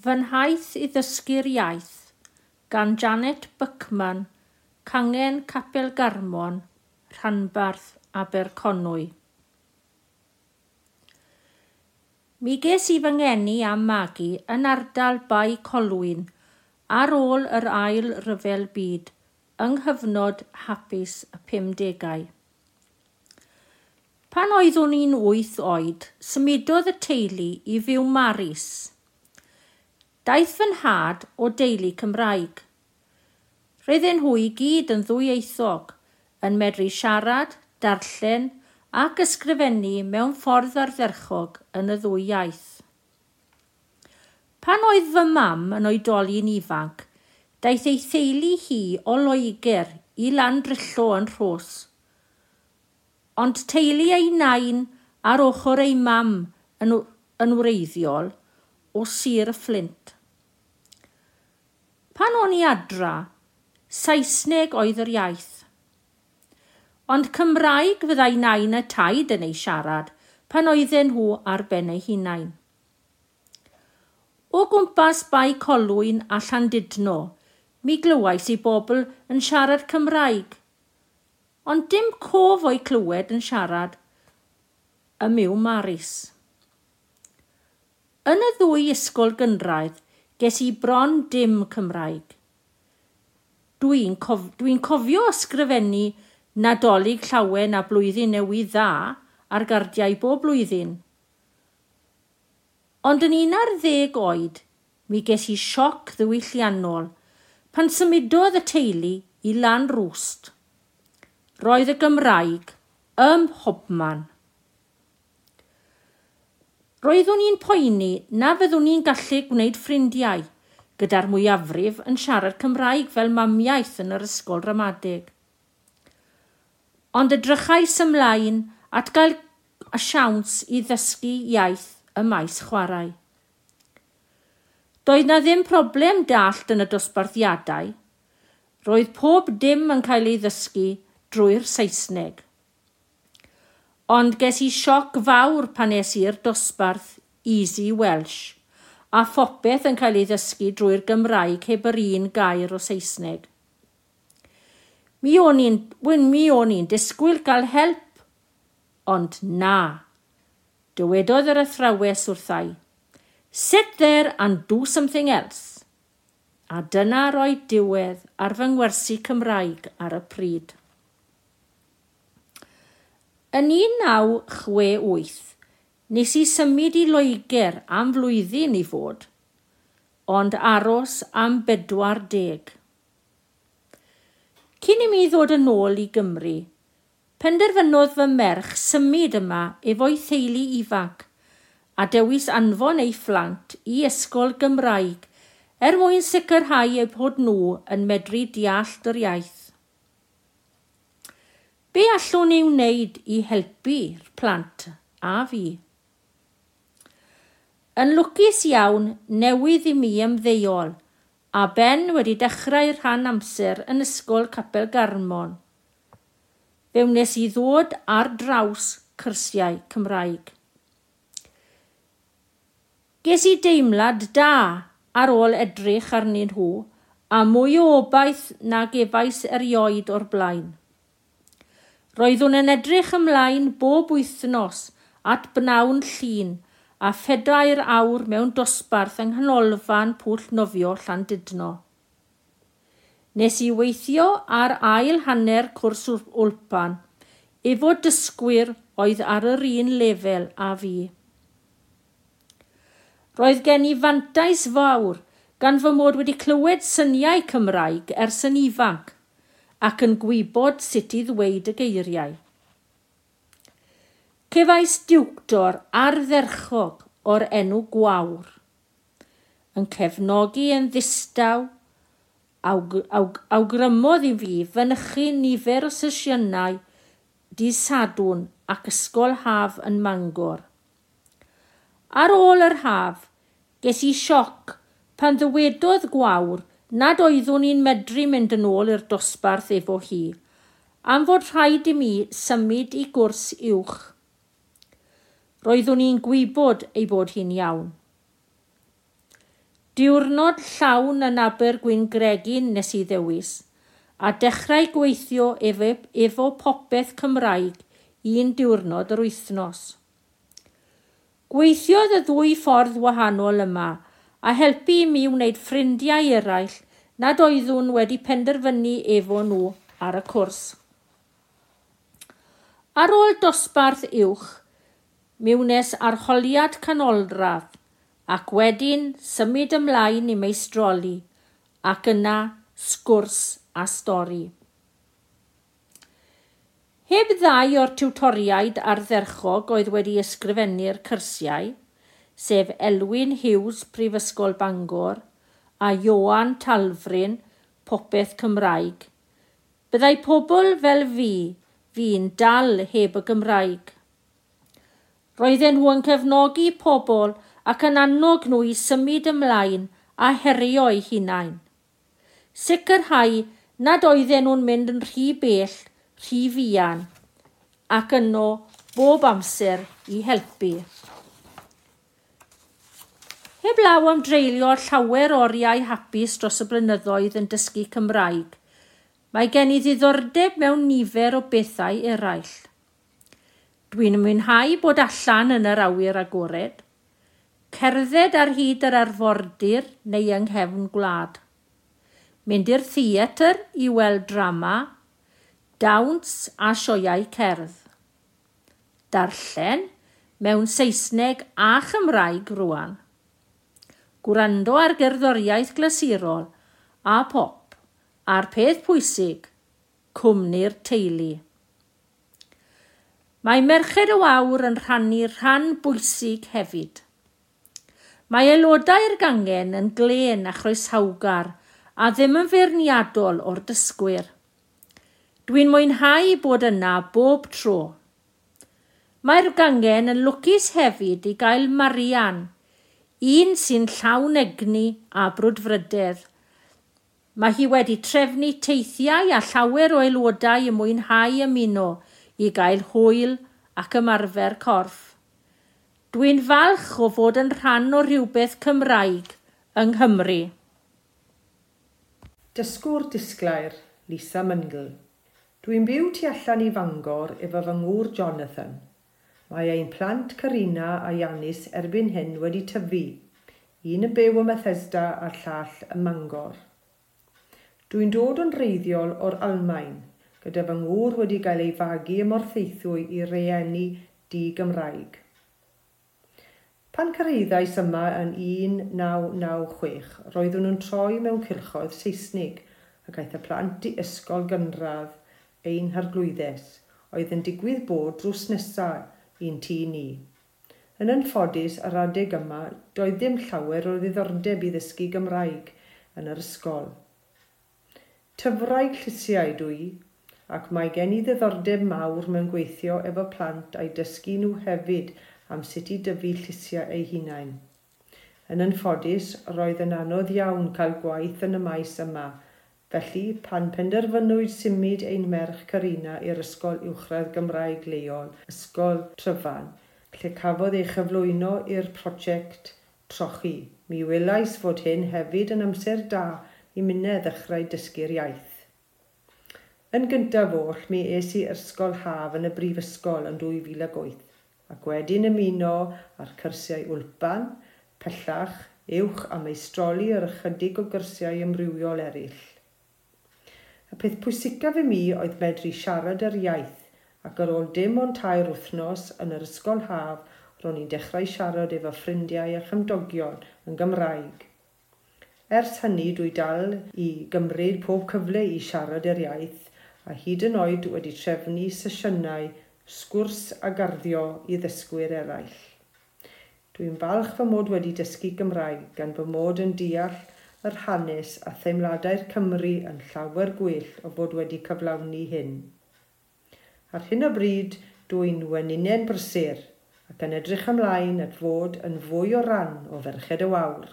Fy nhaith i ddysgu'r iaith gan Janet Buckman, Cangen Capel Garmon, Rhanbarth Aberconwy. Mi ges i fy ngeni am magu yn ardal Bai Colwyn ar ôl yr ail ryfel byd yng nghyfnod hapus y 50au. Pan oeddwn i'n wyth oed, symudodd y teulu i fyw Maris – Daeth fy nhad o deulu Cymraeg. Roedden nhw i gyd yn ddwyieithog, yn medru siarad, darllen ac ysgrifennu mewn ffordd ardderchog yn y ddwy iaith. Pan oedd fy mam yn oedoli'n ifanc, daeth ei theulu hi o Loegr i Landrillo yn Rhos. Ond teulu ei nain ar ochr ei mam yn, yn wreiddiol – o Sir Flint. Pan o'n i adra, Saesneg oedd yr iaith. Ond Cymraeg fyddai nain y taid yn ei siarad pan oedden nhw ar ben eu hunain. O gwmpas bai colwyn a Llandudno, mi glywais i bobl yn siarad Cymraeg. Ond dim cof o'i clywed yn siarad y miw Maris. Yn y ddwy ysgol gynraedd, ges i bron dim Cymraeg. Dwi'n cof dwi cofio ysgrifennu Nadolig Llawen a Blwyddyn Newydd Dda ar gardiau bob blwyddyn. Ond yn un ar ddeg oed, mi ges i sioc ddiwylliannol pan symudodd y teulu i Lan Rwst. Roedd y Gymraeg ym mhobman. Roeddwn i'n poeni na fyddwn i'n gallu gwneud ffrindiau, gyda'r mwyafrif yn siarad Cymraeg fel mamiaeth yn yr ysgol ramadeg. Ond edrychais ymlaen at gael y siawns i ddysgu iaith y maes chwarae. Doedd na ddim problem dallt yn y dosbarthiadau. Roedd pob dim yn cael ei ddysgu drwy'r Saesneg ond ges i sioc fawr pan nes i'r dosbarth Easy Welsh, a phopeth yn cael ei ddysgu drwy'r Gymraeg heb yr un gair o Saesneg. Mi o'n i'n, mi o'n i'n disgwyl gael help, ond na. Dywedodd yr athrawes wrthai, sit there and do something else. A dyna roi diwedd ar fy ngwersi Cymraeg ar y pryd. Yn 1968, nes i symud i Loegr am flwyddyn i fod, ond aros am 40. Cyn i mi ddod yn ôl i Gymru, penderfynodd fy merch symud yma efo'i theulu ifanc a dewis anfon ei phlant i ysgol Gymraeg er mwyn sicrhau eu bod nhw yn medru deall yr iaith. Be allwn ni wneud i helpu'r plant a fi? Yn lwcus iawn, newydd i mi ymddeol, a Ben wedi dechrau rhan amser yn ysgol Capel Garmon. Fe wnes i ddod ar draws cyrsiau Cymraeg. Ges i deimlad da ar ôl edrych arnyn nhw a mwy o obaith nag efais erioed o'r blaen. Roeddwn yn edrych ymlaen bob wythnos at bnawn llun a phedair awr mewn dosbarth yng nghanolfan pwll nofio Llandudno. Nes i weithio ar ail hanner cwrs wlpan efo dysgwyr oedd ar yr un lefel a fi. Roedd gen i fantais fawr gan fy mod wedi clywed syniau Cymraeg ers yn ifanc – ac yn gwybod sut i ddweud y geiriau. Cefais diwctor ardderchog o'r enw gwawr, yn cefnogi yn ddistaw, awg, awg, awgrymodd i fi fynychu nifer o sesiynau di sadwn ac ysgol haf yn Mangor. Ar ôl yr haf, ges i sioc pan ddywedodd gwawr nad oeddwn i'n medru mynd yn ôl i'r dosbarth efo hi, am fod rhaid i mi symud i gwrs uwch. Roeddwn i'n gwybod ei bod hi'n iawn. Diwrnod llawn yn aber gwyn gregin nes i ddewis, a dechrau gweithio efo, efo popeth Cymraeg un diwrnod yr wythnos. Gweithiodd y ddwy ffordd wahanol yma – a helpu i mi wneud ffrindiau eraill nad oeddwn wedi penderfynu efo nhw ar y cwrs. Ar ôl dosbarth uwch, mi wnes arholiad canolradd ac wedyn symud ymlaen i meistroli ac yna sgwrs a stori. Heb ddau o'r tiwtoriaid ardderchog oedd wedi ysgrifennu'r cyrsiau, sef Elwyn Hughes, Prifysgol Bangor, a Ioan Talfryn, Popeth Cymraeg. Byddai pobl fel fi fi'n dal heb y Gymraeg. Roedden nhw yn cefnogi pobl ac yn annog nhw i symud ymlaen a herio eu hunain. Sicrhau nad oedden nhw'n mynd yn rhy bell, rhy fian, ac yno bob amser i helpu. Heb law am dreulio llawer oriau hapus dros y blynyddoedd yn dysgu Cymraeg. Mae gen i ddiddordeb mewn nifer o bethau eraill. Dwi'n mwynhau bod allan yn yr awyr agored. Cerdded ar hyd yr arfordir neu yng nghefn gwlad. Mynd i'r theatr i weld drama, dawns a sioiau cerdd. Darllen mewn Saesneg a Chymraeg rwan gwrando ar gerddoriaeth glasurol a pop a'r peth pwysig, cwmni'r teulu. Mae Merched y Wawr yn rhannu rhan bwysig hefyd. Mae aelodau'r gangen yn glen a chroeshawgar a ddim yn feirniadol o'r dysgwyr. Dwi'n mwynhau bod yna bob tro. Mae'r gangen yn lwcus hefyd i gael Marian, un sy'n llawn egni a brwdfryder. Mae hi wedi trefnu teithiau a llawer o aelodau y mwynhau ymuno i gael hwyl ac ymarfer corff. Dwi'n falch o fod yn rhan o rhywbeth Cymraeg yng Nghymru. Dysgwr disglair, Lisa Myngl. Dwi'n byw tu allan i Fangor efo fy ngŵr Jonathan – Mae ein plant Carina a Ianis erbyn hyn wedi tyfu, un yn byw ym Methesda a'r llall ym Mangor. Dwi'n dod yn reiddiol o'r Almain, gyda fy ngŵr wedi cael ei fagu ym Morthaethwy i reeni di Gymraeg. Pan cyrraeddais yma yn 1996, roeddwn nhw'n troi mewn cilchoedd Saesnig ac aeth y plant i ysgol gynradd ein harglwyddes, oedd yn digwydd bod drws nesaf i'n tŷ ni. Yn anffodus, ar adeg yma, doedd ddim llawer o ddiddordeb i ddysgu Gymraeg yn yr ysgol. Tyfraeg llysiau dwi, ac mae gen i ddiddordeb mawr mewn gweithio efo plant a'i dysgu nhw hefyd am sut i dyfu llysiau eu hunain. Yn anffodus, roedd yn anodd iawn cael gwaith yn y maes yma Felly, pan penderfynwyd symud ein merch Carina i'r Ysgol Uwchradd Gymraeg Leol, Ysgol Tryfan, lle cafodd ei chyflwyno i'r prosiect trochi. Mi welais fod hyn hefyd yn amser da i mynedd ddechrau dysgu'r iaith. Yn gyntaf oll, mi es i ysgol haf yn y brifysgol yn 2008 ac wedyn ymuno ar cyrsiau wlpan, pellach, uwch a meistroli ar ychydig o gyrsiau ymrywiol eraill. Y peth pwysicaf i mi oedd medru siarad yr iaith ac ar ôl dim ond tair wythnos yn yr ysgol haf ro'n i'n dechrau siarad efo ffrindiau a chymdogion yn Gymraeg. Ers hynny dwi dal i gymryd pob cyfle i siarad yr iaith a hyd yn oed wedi trefnu sesiynau sgwrs a garddio i ddysgwyr eraill. Dwi'n falch fy mod wedi dysgu Gymraeg gan fy mod yn deall yr hanes a theimladau'r Cymru yn llawer gwell o fod wedi cyflawni hyn. Ar hyn o bryd, dwi'n weninen brysur ac yn edrych ymlaen at fod yn fwy o ran o ferched y wawr.